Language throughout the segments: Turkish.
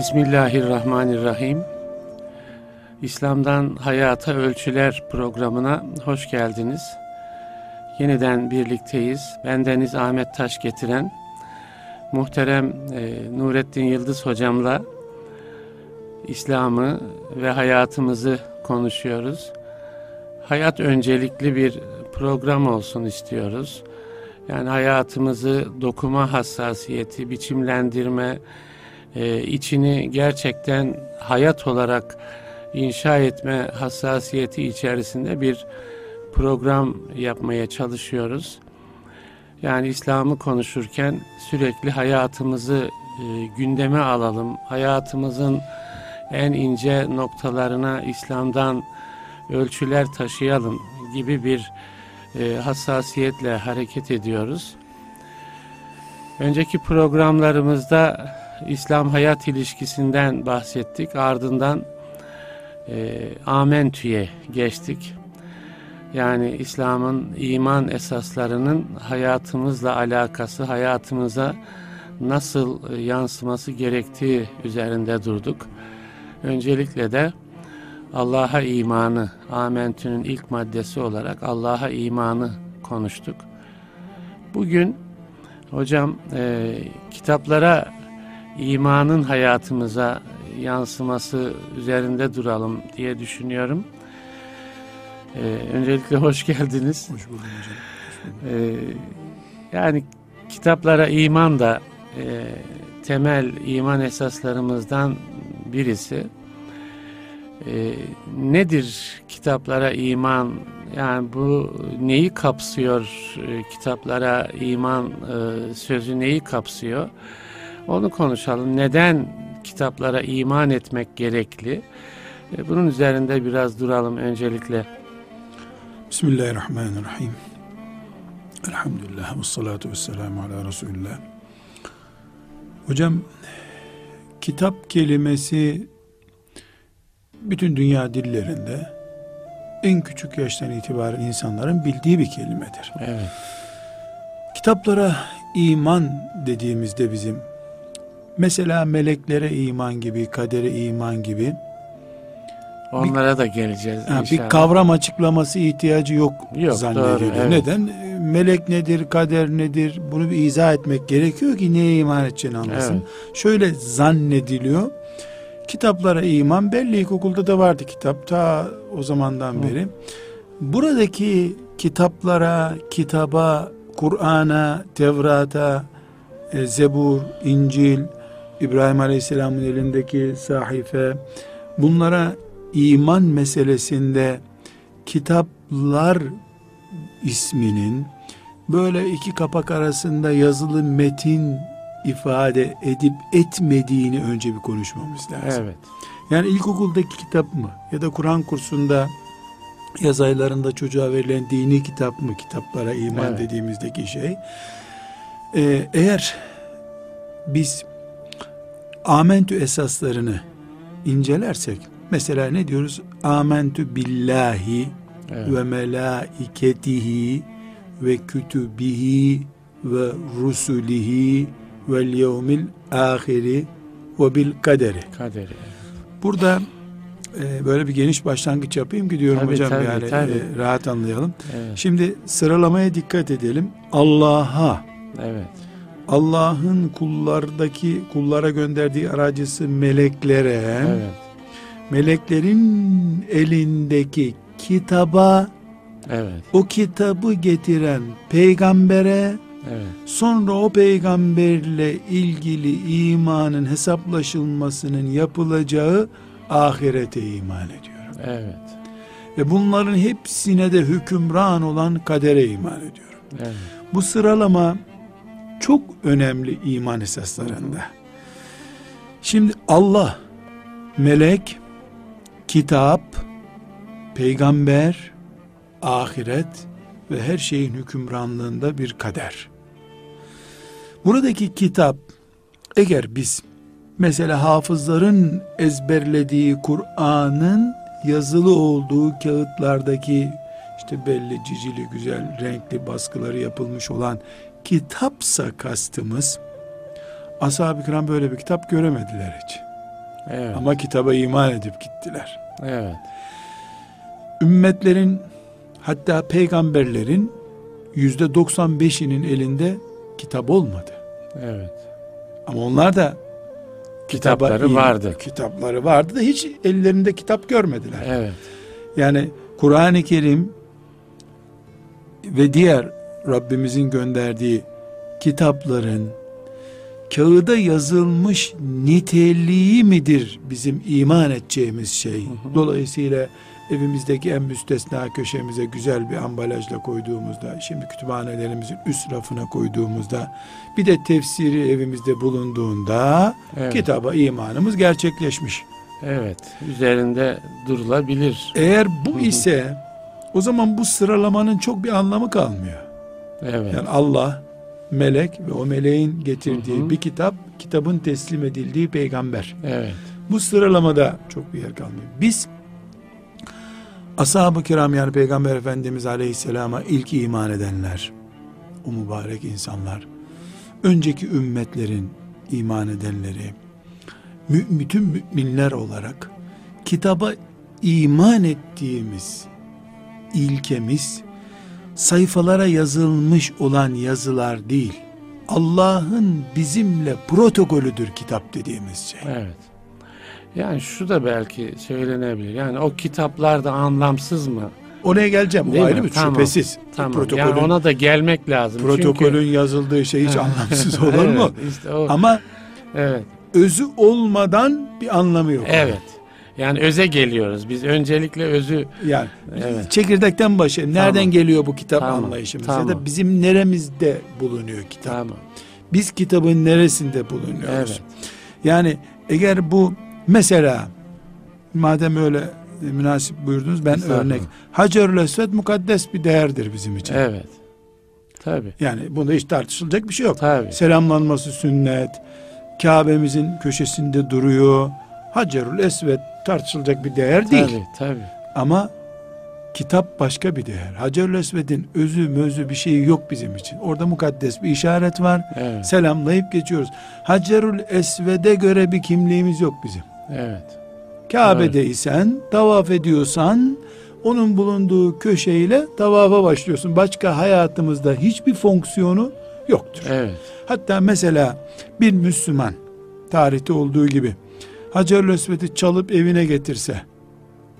Bismillahirrahmanirrahim. İslam'dan Hayata Ölçüler programına hoş geldiniz. Yeniden birlikteyiz. Bendeniz Ahmet Taş getiren muhterem e, Nurettin Yıldız hocamla İslam'ı ve hayatımızı konuşuyoruz. Hayat öncelikli bir program olsun istiyoruz. Yani hayatımızı dokuma hassasiyeti, biçimlendirme, e, içini gerçekten hayat olarak inşa etme hassasiyeti içerisinde bir program yapmaya çalışıyoruz. Yani İslam'ı konuşurken sürekli hayatımızı e, gündeme alalım. Hayatımızın en ince noktalarına İslam'dan ölçüler taşıyalım gibi bir e, hassasiyetle hareket ediyoruz. Önceki programlarımızda İslam hayat ilişkisinden bahsettik. Ardından e, amentüye geçtik. Yani İslam'ın iman esaslarının hayatımızla alakası, hayatımıza nasıl yansıması gerektiği üzerinde durduk. Öncelikle de Allah'a imanı, amentünün ilk maddesi olarak Allah'a imanı konuştuk. Bugün hocam e, kitaplara imanın hayatımıza yansıması üzerinde duralım diye düşünüyorum. Ee, öncelikle hoş geldiniz. Hoş buldum hocam. Ee, yani kitaplara iman da e, temel iman esaslarımızdan birisi. E, nedir kitaplara iman? Yani bu neyi kapsıyor? E, kitaplara iman e, sözü neyi kapsıyor? Onu konuşalım. Neden kitaplara iman etmek gerekli? E, bunun üzerinde biraz duralım öncelikle. Bismillahirrahmanirrahim. Elhamdülillah ve salatu ve selamu ala Resulullah. Hocam, kitap kelimesi bütün dünya dillerinde en küçük yaştan itibaren insanların bildiği bir kelimedir. Evet. Kitaplara iman dediğimizde bizim Mesela meleklere iman gibi, kadere iman gibi. Onlara bir, da geleceğiz ha, Bir kavram açıklaması ihtiyacı yok, yok zannediliyor. Doğru, evet. Neden? Melek nedir, kader nedir? Bunu bir izah etmek gerekiyor ki neye iman edeceğini anlasın. Evet. Şöyle zannediliyor. Kitaplara iman belli ilkokulda da vardı kitap ta o zamandan Hı. beri. Buradaki kitaplara, kitaba, Kur'an'a, Tevrat'a, e, Zebur, İncil, İbrahim Aleyhisselam'ın elindeki sahife bunlara iman meselesinde kitaplar isminin böyle iki kapak arasında yazılı metin ifade edip etmediğini önce bir konuşmamız lazım. Evet. Yani ilkokuldaki kitap mı ya da Kur'an kursunda yaz aylarında çocuğa verilen dini kitap mı kitaplara iman evet. dediğimizdeki şey. Ee, eğer biz amentü esaslarını incelersek mesela ne diyoruz? Amentü billahi evet. ve melaiketihi ve kütübihi ve rusulihi ve yevmil ahiri ve bil kaderi. Kaderi. Burada e, böyle bir geniş başlangıç yapayım ki diyorum tabii, hocam tabii, yani tabii. E, rahat anlayalım. Evet. Şimdi sıralamaya dikkat edelim. Allah'a Evet Allah'ın kullardaki kullara gönderdiği aracısı meleklere evet. meleklerin elindeki kitaba evet. o kitabı getiren peygambere evet. sonra o peygamberle ilgili imanın hesaplaşılmasının yapılacağı ahirete iman ediyorum. Evet. Ve bunların hepsine de hükümran olan kadere iman ediyorum. Evet. Bu sıralama çok önemli iman esaslarında. Şimdi Allah, melek, kitap, peygamber, ahiret ve her şeyin hükümranlığında bir kader. Buradaki kitap eğer biz mesela hafızların ezberlediği Kur'an'ın yazılı olduğu kağıtlardaki işte belli cicili güzel renkli baskıları yapılmış olan kitapsa kastımız ashab-ı kiram böyle bir kitap göremediler hiç. Evet. Ama kitaba iman edip gittiler. Evet. Ümmetlerin hatta peygamberlerin yüzde 95'inin elinde kitap olmadı. Evet. Ama onlar da kitapları iman, vardı. Kitapları vardı da hiç ellerinde kitap görmediler. Evet. Yani Kur'an-ı Kerim ve diğer Rabbimizin gönderdiği kitapların kağıda yazılmış niteliği midir bizim iman edeceğimiz şey? Dolayısıyla evimizdeki en müstesna köşemize güzel bir ambalajla koyduğumuzda, şimdi kütüphanelerimizin üst rafına koyduğumuzda, bir de tefsiri evimizde bulunduğunda evet. kitaba imanımız gerçekleşmiş. Evet, üzerinde durulabilir. Eğer bu ise o zaman bu sıralamanın çok bir anlamı kalmıyor. Evet. Yani Allah, melek ve o meleğin getirdiği hı hı. bir kitap, kitabın teslim edildiği peygamber. Evet. Bu sıralamada çok bir yer kalmıyor. Biz ashab-ı kiram yani peygamber efendimiz aleyhisselama ilk iman edenler, o mübarek insanlar, önceki ümmetlerin iman edenleri, bütün müminler olarak kitaba iman ettiğimiz ilkemiz sayfalara yazılmış olan yazılar değil. Allah'ın bizimle protokolüdür kitap dediğimiz şey. Evet. Yani şu da belki söylenebilir. Yani o kitaplar da anlamsız mı? Oraya geleceğim. Değil o ayrı bir tamam. şüphesiz. Tamam. Protokolün, yani ona da gelmek lazım. Protokolün Çünkü... yazıldığı şey hiç anlamsız olur evet, mu? Işte o. Ama evet. özü olmadan bir anlamı yok. Evet. Yani öze geliyoruz. Biz öncelikle özü yani evet. çekirdekten başlayalım. Nereden tamam. geliyor bu kitap tamam. anlayışımız tamam. ya da bizim neremizde bulunuyor kitap? Tamam. Biz kitabın neresinde bulunuyoruz? Evet. Yani eğer bu mesela madem öyle münasip buyurdunuz ben örnek. Hacerül Esved mukaddes bir değerdir bizim için. Evet. Tabi. Yani bunda hiç tartışılacak bir şey yok. Tabii. Selamlanması sünnet. Kabe'mizin köşesinde duruyor. Hacerül Esved tartışılacak bir değer değil. Tabii tabii. Ama kitap başka bir değer. Hacerül Esved'in özü mözü bir şeyi yok bizim için. Orada mukaddes bir işaret var. Evet. Selamlayıp geçiyoruz. Hacerül Esved'e göre bir kimliğimiz yok bizim. Evet. Kabe'deysen, tavaf ediyorsan onun bulunduğu köşeyle tavafa başlıyorsun. Başka hayatımızda hiçbir fonksiyonu yoktur. Evet. Hatta mesela bir Müslüman tarihte olduğu gibi Hacer-ül Esved'i çalıp evine getirse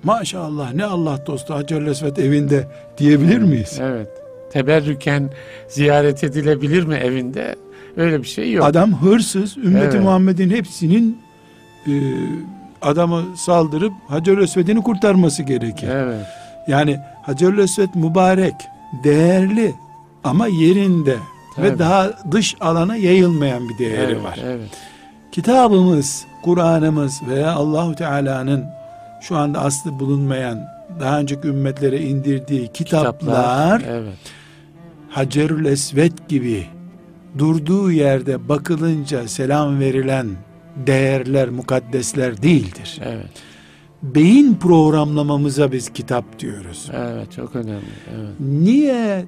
maşallah ne Allah dostu Hacer-ül Esved evinde diyebilir miyiz? Evet. Teberrüken ziyaret edilebilir mi evinde? Öyle bir şey yok. Adam hırsız, ümmeti evet. Muhammed'in hepsinin e, adamı saldırıp Hacer-ül Esved'ini kurtarması gerekir. Evet. Yani Hacer-ül Esved mübarek, değerli ama yerinde Tabii. ve daha dış alana yayılmayan bir değeri evet, var. Evet. Kitabımız Kur'an'ımız veya Allahu Teala'nın şu anda aslı bulunmayan daha önceki ümmetlere indirdiği kitaplar, kitaplar evet. Hacerül Esved gibi durduğu yerde bakılınca selam verilen değerler, mukaddesler değildir. Evet. Beyin programlamamıza biz kitap diyoruz. Evet, çok önemli. Evet. Niye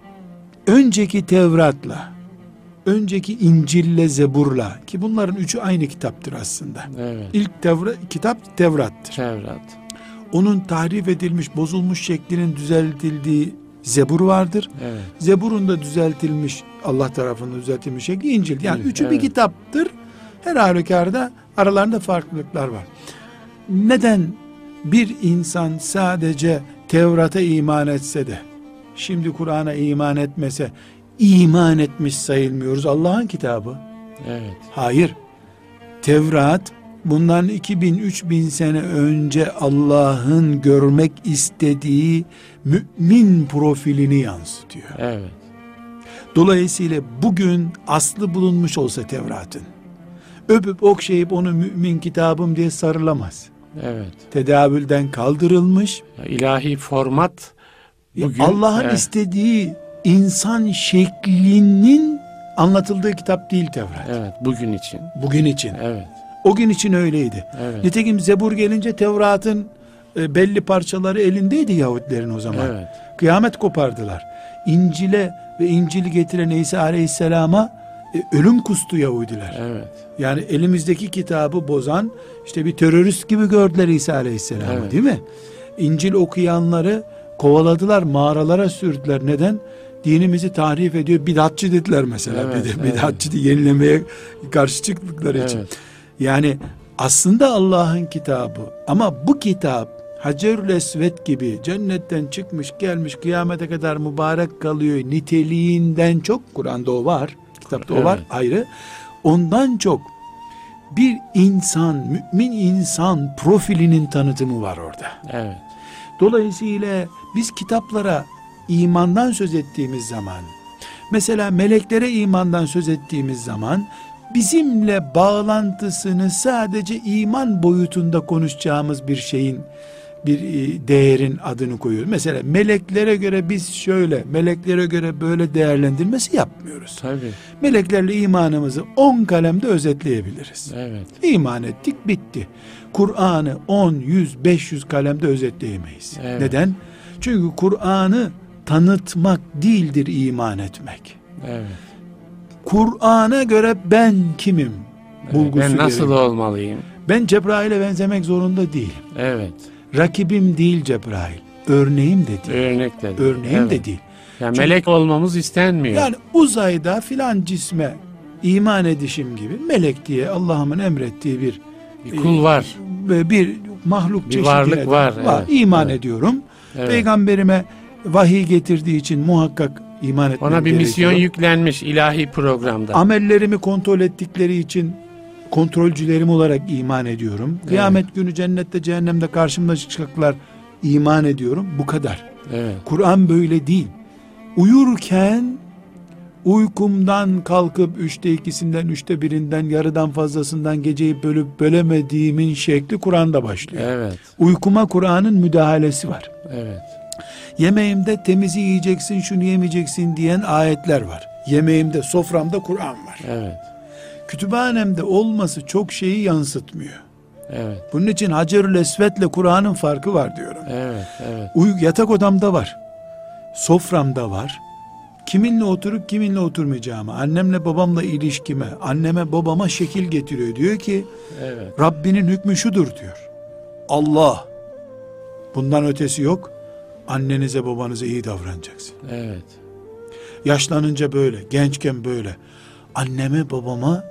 önceki Tevrat'la önceki İncil'le Zebur'la ki bunların üçü aynı kitaptır aslında. Evet. İlk tevra, kitap Tevrat'tır. Tevrat. Onun tahrif edilmiş, bozulmuş şeklinin düzeltildiği Zebur vardır. Evet. Zebur'un da düzeltilmiş Allah tarafından düzeltilmiş şekli İncil. Yani üçü evet. bir kitaptır. Her halükarda aralarında farklılıklar var. Neden bir insan sadece Tevrat'a iman etse de şimdi Kur'an'a iman etmese iman etmiş sayılmıyoruz. Allah'ın kitabı. Evet. Hayır. Tevrat bundan 2000-3000 sene önce Allah'ın görmek istediği mümin profilini yansıtıyor. Evet. Dolayısıyla bugün aslı bulunmuş olsa Tevrat'ın öpüp okşayıp onu mümin kitabım diye sarılamaz. Evet. Tedavülden kaldırılmış. İlahi format bugün Allah'ın evet. istediği insan şeklinin anlatıldığı kitap değil Tevrat. Evet, bugün için. Bugün için. Evet. O gün için öyleydi. Evet. Nitekim Zebur gelince Tevrat'ın e, belli parçaları elindeydi Yahudilerin o zaman. Evet. Kıyamet kopardılar. İncil'e ve İncil'i getiren İsa Aleyhisselam'a e, ölüm kustu Yahudiler. Evet. Yani elimizdeki kitabı bozan işte bir terörist gibi gördüler İsa Aleyhisselam'ı Evet. değil mi? İncil okuyanları kovaladılar, mağaralara sürdüler. Neden? Dinimizi tahrif ediyor, bidatçı dediler mesela. Evet, evet. bidatçı diye yenilemeye karşı çıktıkları için. Evet. Yani aslında Allah'ın kitabı ama bu kitap Hacerül Esvet gibi cennetten çıkmış gelmiş kıyamete kadar mübarek kalıyor niteliğinden çok Kur'an'da o var kitapta o var Evet. ayrı ondan çok bir insan mümin insan profilinin tanıtımı var orada. Evet. Dolayısıyla biz kitaplara imandan söz ettiğimiz zaman, mesela meleklere imandan söz ettiğimiz zaman, bizimle bağlantısını sadece iman boyutunda konuşacağımız bir şeyin, bir e, değerin adını koyuyoruz. Mesela meleklere göre biz şöyle, meleklere göre böyle değerlendirmesi yapmıyoruz. Tabii. Meleklerle imanımızı 10 kalemde özetleyebiliriz. Evet. İman ettik bitti. Kur'an'ı 10, 100, 500 kalemde özetleyemeyiz. Evet. Neden? Çünkü Kur'an'ı tanıtmak değildir iman etmek. Evet. Kur'an'a göre ben kimim? Evet. Bulgusu Ben nasıl gerekiyor. olmalıyım? Ben Cebrail'e benzemek zorunda değilim. Evet. Rakibim değil Cebrail. Örneğim de değil. Örnek dedi. Örneğim evet. de değil. Yani Çünkü- melek olmamız istenmiyor. Yani uzayda filan cisme iman edişim gibi melek diye Allah'ımın emrettiği bir bir kul var. ve bir mahluk Bir varlık de var, evet, iman evet. ediyorum. Evet. Peygamberime vahiy getirdiği için muhakkak iman etmem Ona bir gerekiyor. misyon yüklenmiş ilahi programda. Amellerimi kontrol ettikleri için kontrolcülerim olarak iman ediyorum. Kıyamet günü cennette cehennemde karşımda çıkacaklar iman ediyorum. Bu kadar. Evet. Kur'an böyle değil. Uyurken uykumdan kalkıp üçte ikisinden, üçte birinden, yarıdan fazlasından geceyi bölüp bölemediğimin şekli Kur'an'da başlıyor. Evet. Uykuma Kur'an'ın müdahalesi var. Evet. Yemeğimde temizi yiyeceksin, şunu yemeyeceksin diyen ayetler var. Yemeğimde, soframda Kur'an var. Evet. Kütüphanemde olması çok şeyi yansıtmıyor. Evet. Bunun için Hacerül Esved'le Kur'an'ın farkı var diyorum. Evet. Evet. Uy yatak odamda var. Soframda var. Kiminle oturup kiminle oturmayacağımı, annemle babamla ilişkime, anneme babama şekil getiriyor. Diyor ki Evet. Rabbinin hükmü şudur diyor. Allah. Bundan ötesi yok. Annenize babanıza iyi davranacaksın. Evet. Yaşlanınca böyle, gençken böyle. Anneme babama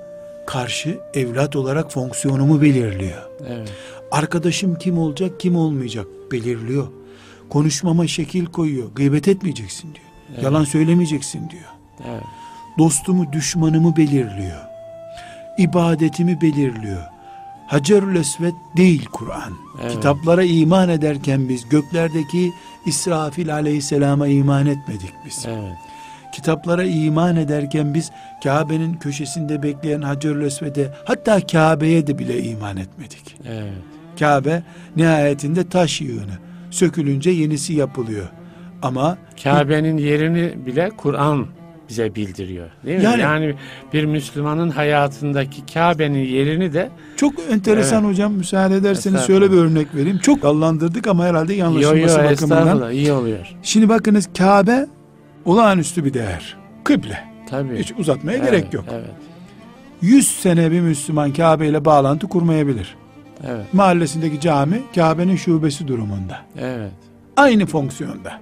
karşı evlat olarak fonksiyonumu belirliyor. Evet. Arkadaşım kim olacak, kim olmayacak belirliyor. Konuşmama şekil koyuyor. Gıybet etmeyeceksin diyor. Evet. Yalan söylemeyeceksin diyor. Evet. Dostumu, düşmanımı belirliyor. İbadetimi belirliyor. Hacerül Esved değil Kur'an. Evet. Kitaplara iman ederken biz göklerdeki İsrafil aleyhisselama iman etmedik biz. Evet. Kitaplara iman ederken biz Kabe'nin köşesinde bekleyen Hacerül Esved'e hatta Kabe'ye de bile iman etmedik. Evet. Kabe nihayetinde taş yığını. Sökülünce yenisi yapılıyor. Ama Kabe'nin yerini bile Kur'an bize bildiriyor. Değil mi? Yani- Yani, bir Müslümanın hayatındaki Kabe'nin yerini de çok enteresan hocam müsaade ederseniz şöyle bir örnek vereyim. Çok dallandırdık ama herhalde yo yo yanlışılması bakımından. iyi oluyor. Şimdi bakınız Kabe olağanüstü bir değer. Kıble. Tabii. Hiç uzatmaya Evet, gerek yok. Evet. 100 sene bir Müslüman Kabe ile bağlantı kurmayabilir. Evet. Mahallesindeki cami Kabe'nin şubesi durumunda. Evet. Aynı fonksiyonda.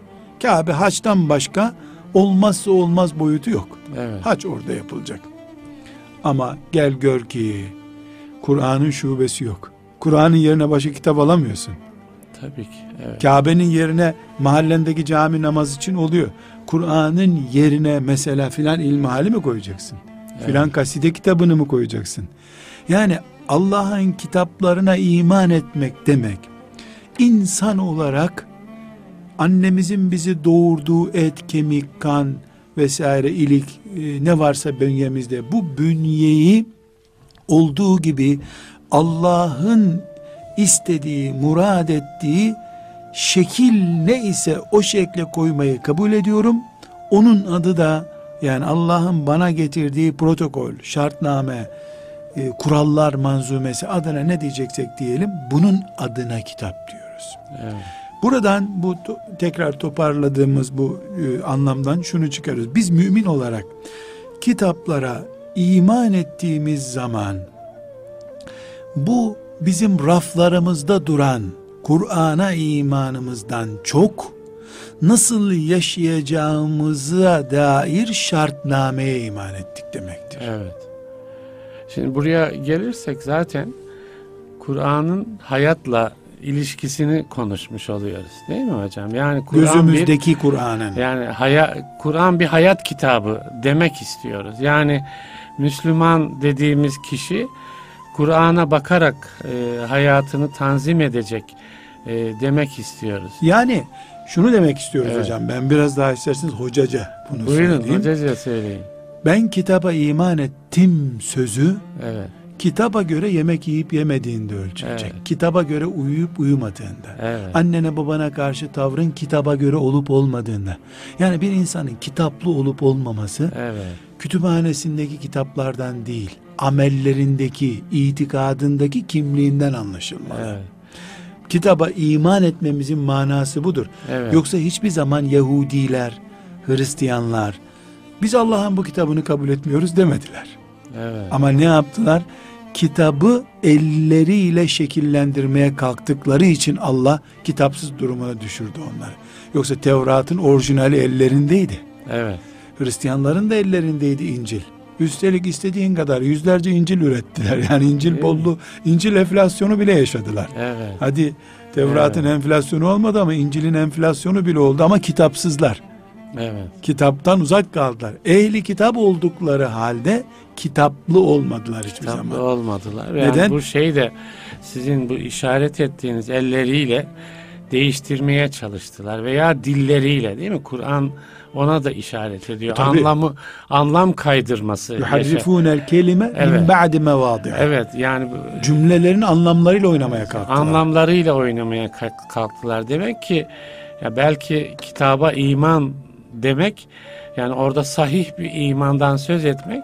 Kabe haçtan başka olmazsa olmaz boyutu yok. Evet. Haç orada yapılacak. Ama gel gör ki Kur'an'ın şubesi yok. Kur'an'ın yerine başka kitap alamıyorsun. Tabii ki. Evet. Kabe'nin yerine mahallendeki cami namaz için oluyor. Kur'an'ın yerine mesela filan ilmihali mi koyacaksın? Filan kaside kitabını mı koyacaksın? Yani Allah'ın kitaplarına iman etmek demek insan olarak annemizin bizi doğurduğu et, kemik, kan vesaire ilik e, ne varsa bünyemizde bu bünyeyi olduğu gibi Allah'ın istediği, murad ettiği şekil ne ise o şekle koymayı kabul ediyorum. Onun adı da yani Allah'ın bana getirdiği protokol, şartname, e, kurallar manzumesi adına ne diyeceksek diyelim bunun adına kitap diyoruz. Evet. Buradan bu tekrar toparladığımız bu e, anlamdan şunu çıkarıyoruz. Biz mümin olarak kitaplara iman ettiğimiz zaman bu bizim raflarımızda duran Kur'an'a imanımızdan çok nasıl yaşayacağımıza dair şartnameye iman ettik demektir. Evet. Şimdi buraya gelirsek zaten Kur'an'ın hayatla ilişkisini konuşmuş oluyoruz. Değil mi hocam? Yani Kur'an gözümüzdeki Kur'an'ın yani haya, Kur'an bir hayat kitabı demek istiyoruz. Yani Müslüman dediğimiz kişi Kur'an'a bakarak e, hayatını tanzim edecek e, demek istiyoruz. Yani şunu demek istiyoruz evet. hocam. Ben biraz daha isterseniz hocaca bunu Buyurun, söyleyeyim. hocaca söyleyin. Ben kitaba iman ettim sözü evet. Kitaba göre yemek yiyip yemediğinde ölçülecek. Evet. Kitaba göre uyuyup uyumadığında. Evet. Annene babana karşı tavrın kitaba göre olup olmadığında. Yani bir insanın kitaplı olup olmaması evet. kütüphanesindeki kitaplardan değil, amellerindeki, itikadındaki kimliğinden anlaşılmalı. Evet. Kitaba iman etmemizin manası budur. Evet. Yoksa hiçbir zaman Yahudiler, Hristiyanlar biz Allah'ın bu kitabını kabul etmiyoruz demediler. Evet. Ama ne yaptılar? Kitabı elleriyle şekillendirmeye kalktıkları için Allah kitapsız durumuna düşürdü onları. Yoksa Tevrat'ın orijinali ellerindeydi. Evet. Hristiyanların da ellerindeydi İncil. Üstelik istediğin kadar yüzlerce İncil ürettiler. Yani İncil bollu, İncil enflasyonu bile yaşadılar. Evet. Hadi Tevrat'ın evet. enflasyonu olmadı ama İncil'in enflasyonu bile oldu ama kitapsızlar. Evet. Kitaptan uzak kaldılar. Ehli kitap oldukları halde kitaplı olmadılar hiçbir kitaplı zaman. olmadılar. Yani Neden? Bu şey de sizin bu işaret ettiğiniz elleriyle değiştirmeye çalıştılar veya dilleriyle değil mi? Kur'an ona da işaret ediyor. Tabii. Anlamı anlam kaydırması. Yuharrifunel kelime evet. min ba'di mevadi'i. Evet yani cümlelerin anlamlarıyla oynamaya kalktılar. Anlamlarıyla oynamaya kalktılar. Demek ki ya belki kitaba iman demek yani orada sahih bir imandan söz etmek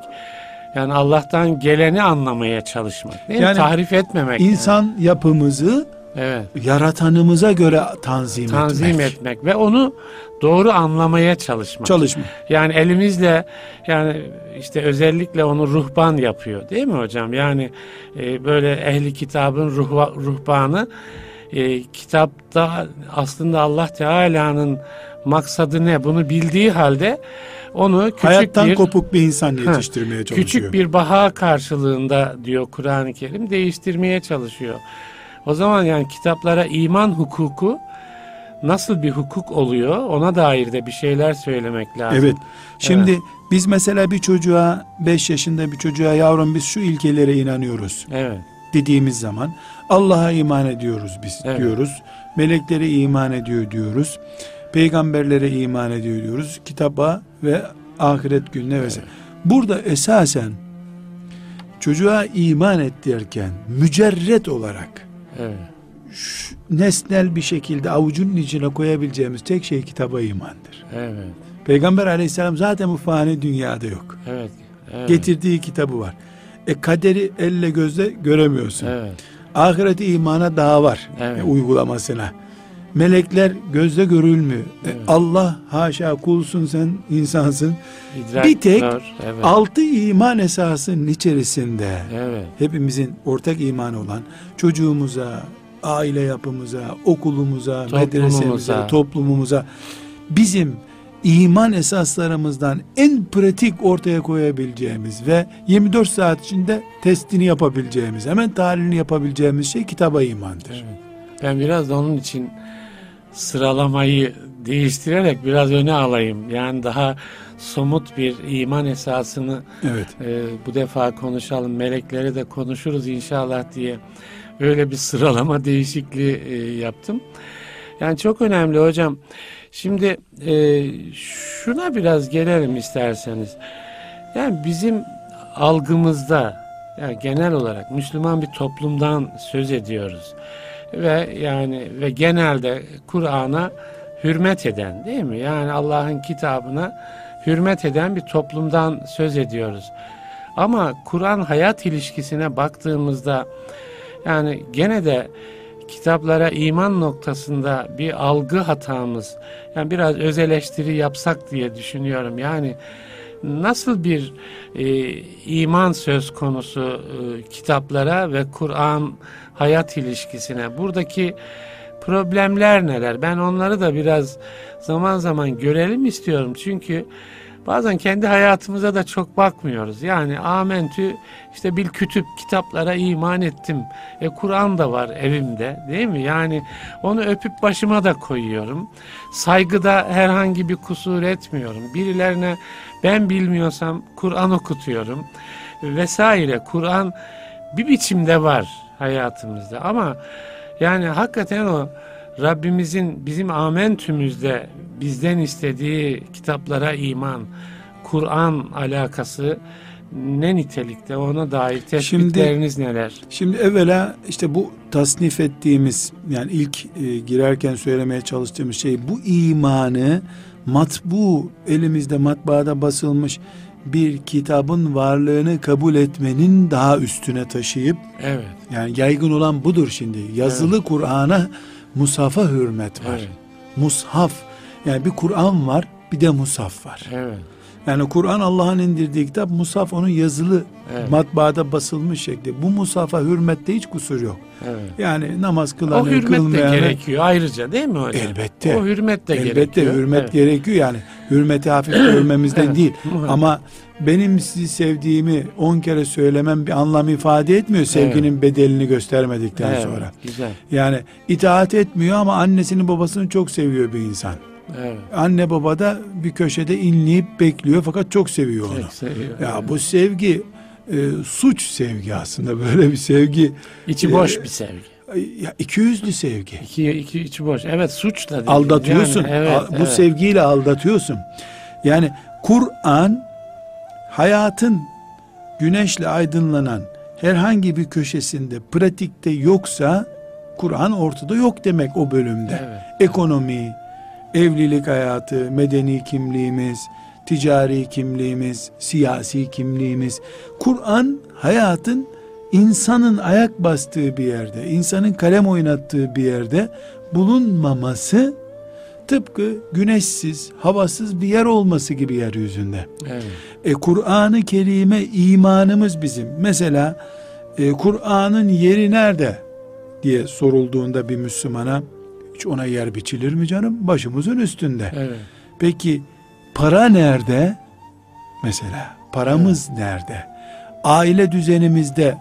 yani Allah'tan geleni anlamaya çalışmak. Değil yani mi? Tahrif etmemek. İnsan yani. yapımızı evet. yaratanımıza göre tanzim, tanzim etmek. etmek ve onu doğru anlamaya çalışmak. Çalışma. Yani elimizle yani işte özellikle onu ruhban yapıyor değil mi hocam? Yani e, böyle ehli kitabın ruhba, ruhbanı e, kitapta aslında Allah Teala'nın maksadı ne bunu bildiği halde onu küçük hayattan bir, kopuk bir insan yetiştirmeye çalışıyor. Küçük bir baha karşılığında diyor Kur'an-ı Kerim değiştirmeye çalışıyor. O zaman yani kitaplara iman hukuku nasıl bir hukuk oluyor ona dair de bir şeyler söylemek lazım. Evet. Şimdi evet. biz mesela bir çocuğa 5 yaşında bir çocuğa yavrum biz şu ilkelere inanıyoruz. Evet. Dediğimiz zaman Allah'a iman ediyoruz biz evet. diyoruz. Meleklere iman ediyor diyoruz. Peygamberlere iman ediyor diyoruz. Kitaba ve ahiret gününe evet. vesaire. Burada esasen çocuğa iman et derken mücerret olarak evet. nesnel bir şekilde avucunun içine koyabileceğimiz tek şey kitaba imandır. Evet. Peygamber aleyhisselam zaten bu fani dünyada yok. Evet. evet. Getirdiği kitabı var. E kaderi elle gözle göremiyorsun. Evet. Ahireti imana daha var evet. e, uygulamasına. Melekler gözle görülmüyor. E, evet. Allah haşa kulsun sen insansın. İdrak bir tek evet. altı iman esasının içerisinde evet. hepimizin ortak imanı olan çocuğumuza, aile yapımıza, okulumuza, toplumumuza. medresemize, toplumumuza bizim iman esaslarımızdan en pratik ortaya koyabileceğimiz ve 24 saat içinde testini yapabileceğimiz, hemen tahlilini yapabileceğimiz şey kitaba imandır. Evet. Ben biraz da onun için sıralamayı değiştirerek biraz öne alayım. Yani daha somut bir iman esasını evet. e, bu defa konuşalım. Melekleri de konuşuruz inşallah diye öyle bir sıralama değişikliği e, yaptım. Yani çok önemli hocam. Şimdi e, şuna biraz gelelim isterseniz. Yani bizim algımızda yani genel olarak Müslüman bir toplumdan söz ediyoruz ve yani ve genelde Kur'an'a hürmet eden değil mi? Yani Allah'ın kitabına hürmet eden bir toplumdan söz ediyoruz. Ama Kur'an hayat ilişkisine baktığımızda yani gene de kitaplara iman noktasında bir algı hatamız yani biraz öz eleştiri yapsak diye düşünüyorum. Yani nasıl bir e, iman söz konusu e, kitaplara ve Kur'an hayat ilişkisine buradaki problemler neler? Ben onları da biraz zaman zaman görelim istiyorum. Çünkü bazen kendi hayatımıza da çok bakmıyoruz. Yani amentü işte bil kütüp kitaplara iman ettim. E Kur'an da var evimde değil mi? Yani onu öpüp başıma da koyuyorum. Saygıda herhangi bir kusur etmiyorum. Birilerine ben bilmiyorsam Kur'an okutuyorum vesaire. Kur'an bir biçimde var hayatımızda ama yani hakikaten o Rabbimizin bizim amentümüzde bizden istediği kitaplara iman, Kur'an alakası ne nitelikte ona dair tespitleriniz şimdi, neler? Şimdi evvela işte bu tasnif ettiğimiz yani ilk e, girerken söylemeye çalıştığımız şey bu imanı matbu elimizde matbaada basılmış bir kitabın varlığını kabul etmenin daha üstüne taşıyıp evet. yani yaygın olan budur şimdi. Yazılı evet. Kur'an'a musafa hürmet var. Evet. Mushaf yani bir Kur'an var bir de musaf var. Evet. Yani Kur'an Allah'ın indirdiği kitap, Musaf onun yazılı evet. matbaada basılmış şekli. Bu Musaf'a hürmette hiç kusur yok. Evet. Yani namaz kılanı, o hürmet kılmayanı, de gerekiyor ayrıca değil mi hocam? Elbette. O hürmet de elbette, gerekiyor. Elbette hürmet evet. gerekiyor yani. Hürmeti hafif görmemizden evet. değil. Ama benim sizi sevdiğimi on kere söylemem bir anlam ifade etmiyor sevginin evet. bedelini göstermedikten evet. sonra. Güzel. Yani itaat etmiyor ama annesini babasını çok seviyor bir insan. Evet. Anne baba da bir köşede inleyip bekliyor fakat çok seviyor onu. Çok seviyor. Ya evet. bu sevgi e, suç sevgi aslında böyle bir sevgi. İçi boş e, bir sevgi. Ya iki yüzlü sevgi. İki, iki içi boş. Evet suç da. Aldatıyorsun. Yani, evet, bu evet. sevgiyle aldatıyorsun. Yani Kur'an hayatın güneşle aydınlanan herhangi bir köşesinde pratikte yoksa Kur'an ortada yok demek o bölümde. Evet, Ekonomi, evlilik hayatı, medeni kimliğimiz, ticari kimliğimiz, siyasi kimliğimiz. Kur'an hayatın insanın ayak bastığı bir yerde, insanın kalem oynattığı bir yerde bulunmaması tıpkı güneşsiz, havasız bir yer olması gibi yeryüzünde. Evet. E Kur'an-ı Kerim'e imanımız bizim. Mesela e, Kur'an'ın yeri nerede diye sorulduğunda bir Müslümana hiç ona yer biçilir mi canım? Başımızın üstünde. Evet. Peki para nerede? Mesela paramız evet. nerede? Aile düzenimizde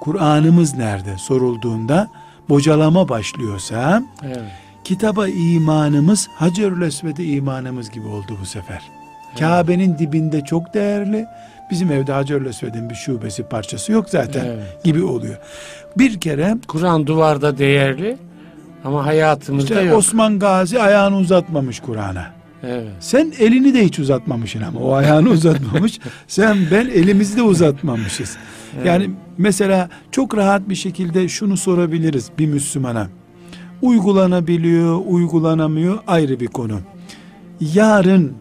Kur'an'ımız nerede sorulduğunda bocalama başlıyorsa evet. kitaba imanımız Hacerül Esved'e imanımız gibi oldu bu sefer. Evet. Kabe'nin dibinde çok değerli. Bizim evde Hacerül Esved'in bir şubesi parçası yok zaten evet. gibi oluyor. Bir kere Kur'an duvarda değerli ama hayatımızda işte yok. Osman Gazi ayağını uzatmamış Kur'an'a. Evet. Sen elini de hiç uzatmamışsın ama o ayağını uzatmamış. Sen ben elimizi de uzatmamışız. Evet. Yani mesela çok rahat bir şekilde şunu sorabiliriz bir Müslümana. Uygulanabiliyor, uygulanamıyor ayrı bir konu. Yarın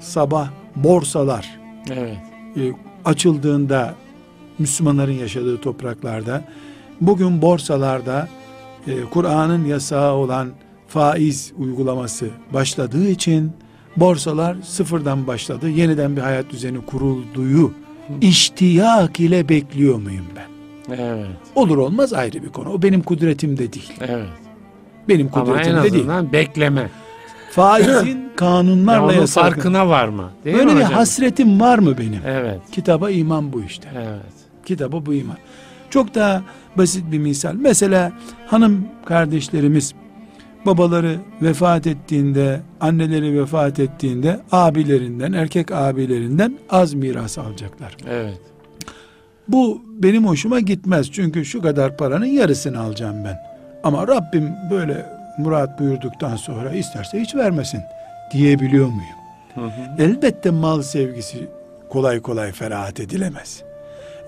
sabah borsalar evet. e, açıldığında Müslümanların yaşadığı topraklarda bugün borsalarda e, Kur'an'ın yasağı olan faiz uygulaması başladığı için borsalar sıfırdan başladı. Yeniden bir hayat düzeni kurulduğu iştiyak ile bekliyor muyum ben? Evet. Olur olmaz ayrı bir konu. O benim kudretimde değil. Evet. Benim kudretimde Ama en azından değil. bekleme. Faizin kanunlarla ya yasak. farkına var mı? Değil Böyle mi bir hocam? hasretim var mı benim? Evet. Kitaba iman bu işte. Evet. Kitaba bu iman. Çok daha basit bir misal. Mesela hanım kardeşlerimiz babaları vefat ettiğinde, anneleri vefat ettiğinde abilerinden, erkek abilerinden az miras alacaklar. Evet. Bu benim hoşuma gitmez. Çünkü şu kadar paranın yarısını alacağım ben. Ama Rabbim böyle murat buyurduktan sonra isterse hiç vermesin diyebiliyor muyum? Hı hı. Elbette mal sevgisi kolay kolay ferahat edilemez.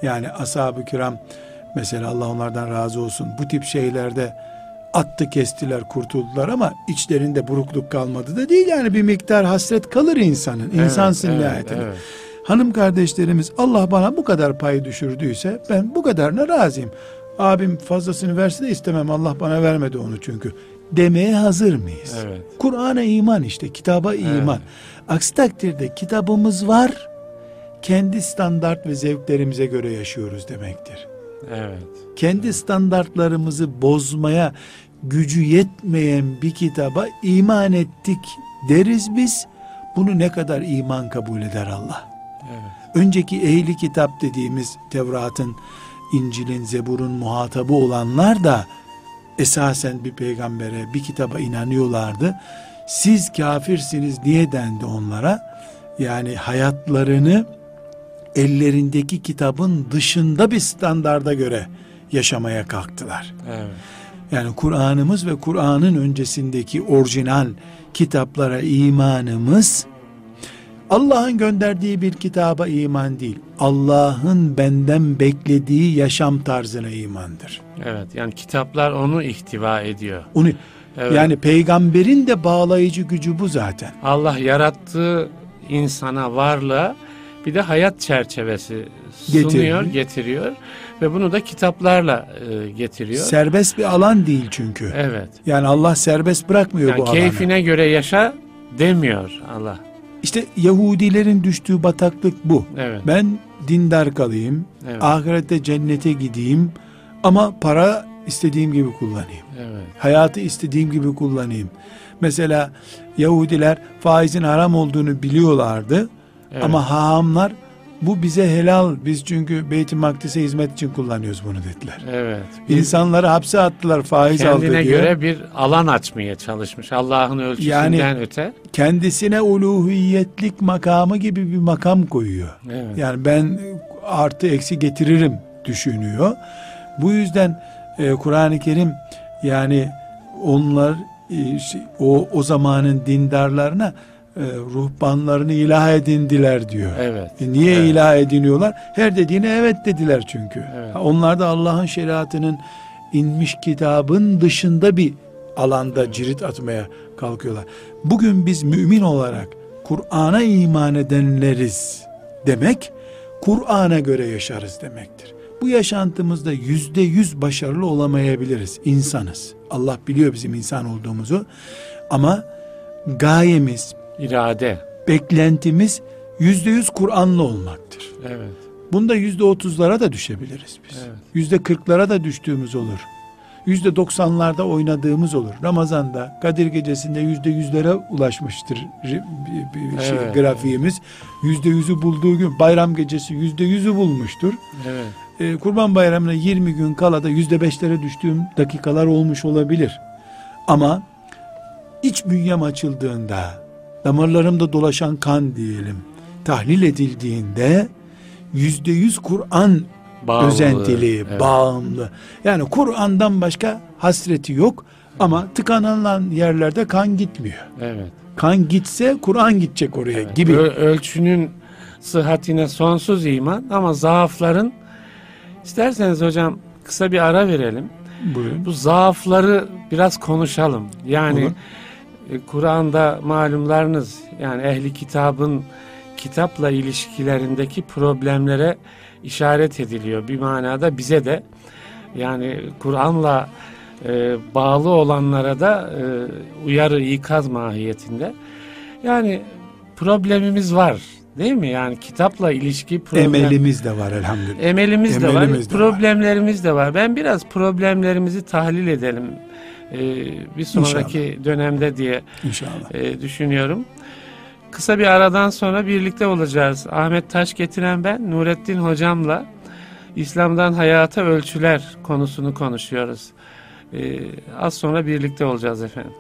Yani ashab-ı kiram mesela Allah onlardan razı olsun bu tip şeylerde attı kestiler kurtuldular ama içlerinde burukluk kalmadı da değil yani bir miktar hasret kalır insanın. İnsansın evet, nihayetinde. Evet, Hanım kardeşlerimiz Allah bana bu kadar pay düşürdüyse ben bu kadarına razıyım. Abim fazlasını verse de istemem Allah bana vermedi onu çünkü demeye hazır mıyız? Evet. Kur'an'a iman işte, kitaba iman. Evet. Aksi takdirde kitabımız var, kendi standart ve zevklerimize göre yaşıyoruz demektir. Evet. Kendi standartlarımızı bozmaya gücü yetmeyen bir kitaba iman ettik deriz biz. Bunu ne kadar iman kabul eder Allah? Evet. Önceki ehli kitap dediğimiz Tevrat'ın, İncil'in, Zebur'un muhatabı olanlar da esasen bir peygambere, bir kitaba inanıyorlardı. Siz kafirsiniz diye dendi onlara. Yani hayatlarını ellerindeki kitabın dışında bir standarda göre yaşamaya kalktılar. Evet. Yani Kur'an'ımız ve Kur'an'ın öncesindeki orijinal kitaplara imanımız Allah'ın gönderdiği bir kitaba iman değil. Allah'ın benden beklediği yaşam tarzına imandır. Evet yani kitaplar onu ihtiva ediyor. Onu evet. yani peygamberin de bağlayıcı gücü bu zaten. Allah yarattığı insana varlığa bir de hayat çerçevesi sunuyor, getiriyor, getiriyor ve bunu da kitaplarla e, getiriyor. Serbest bir alan değil çünkü. Evet. Yani Allah serbest bırakmıyor yani bu alanı. Keyfine göre yaşa demiyor Allah. İşte Yahudilerin düştüğü bataklık bu. Evet. Ben dindar kalayım, evet. ahirette cennete gideyim ama para istediğim gibi kullanayım. Evet. Hayatı istediğim gibi kullanayım. Mesela Yahudiler faizin haram olduğunu biliyorlardı. Evet. Ama hahamlar bu bize helal. Biz çünkü Beyt-i Makdis'e hizmet için kullanıyoruz bunu dediler. Evet. İnsanları hapse attılar faiz aldı diye. Kendine göre bir alan açmaya çalışmış. Allah'ın ölçüsünden yani, öte. Kendisine uluhiyetlik makamı gibi bir makam koyuyor. Evet. Yani ben artı eksi getiririm düşünüyor. Bu yüzden e, Kur'an-ı Kerim yani onlar e, o o zamanın dindarlarına e, ruhbanlarını ilah edindiler diyor. Evet. E niye evet. ilah ediniyorlar? Her dediğine evet dediler çünkü. Evet. Onlar da Allah'ın şeriatının inmiş kitabın dışında bir alanda evet. cirit atmaya kalkıyorlar. Bugün biz mümin olarak Kur'an'a iman edenleriz demek, Kur'an'a göre yaşarız demektir. Bu yaşantımızda yüzde yüz başarılı olamayabiliriz. İnsanız. Allah biliyor bizim insan olduğumuzu. Ama gayemiz, irade. Beklentimiz yüzde yüz Kur'anlı olmaktır. Evet. Bunda yüzde otuzlara da düşebiliriz biz. Yüzde kırklara da düştüğümüz olur. Yüzde doksanlarda oynadığımız olur. Ramazan'da Kadir Gecesi'nde yüzde yüzlere ulaşmıştır şey, evet. grafiğimiz. Yüzde yüzü bulduğu gün bayram gecesi yüzde yüzü bulmuştur. Evet. Ee, Kurban Bayramı'na 20 gün kala da yüzde beşlere düştüğüm dakikalar olmuş olabilir. Ama iç bünyem açıldığında damarlarımda dolaşan kan diyelim tahlil edildiğinde yüzde yüz Kur'an özentiliği, evet. bağımlı. Yani Kur'an'dan başka hasreti yok ama tıkanılan yerlerde kan gitmiyor. Evet. Kan gitse Kur'an gidecek oraya evet. gibi. Ö- ölçünün sıhhatine sonsuz iman ama zaafların isterseniz hocam kısa bir ara verelim. Buyurun. Bu zaafları biraz konuşalım. Yani Olur. E, Kur'an'da malumlarınız yani ehli kitabın kitapla ilişkilerindeki problemlere işaret ediliyor. Bir manada bize de yani Kur'an'la e, bağlı olanlara da e, uyarı ikaz mahiyetinde. Yani problemimiz var. Değil mi? Yani kitapla ilişki problem... Emelimiz de var elhamdülillah. Emelimiz, Emelimiz de var. De problemlerimiz var. de var. Ben biraz problemlerimizi tahlil edelim e, bir sonraki İnşallah. dönemde diye İnşallah. E, düşünüyorum. Kısa bir aradan sonra birlikte olacağız. Ahmet Taş getiren ben, Nurettin hocamla İslam'dan hayata ölçüler konusunu konuşuyoruz. Ee, az sonra birlikte olacağız efendim.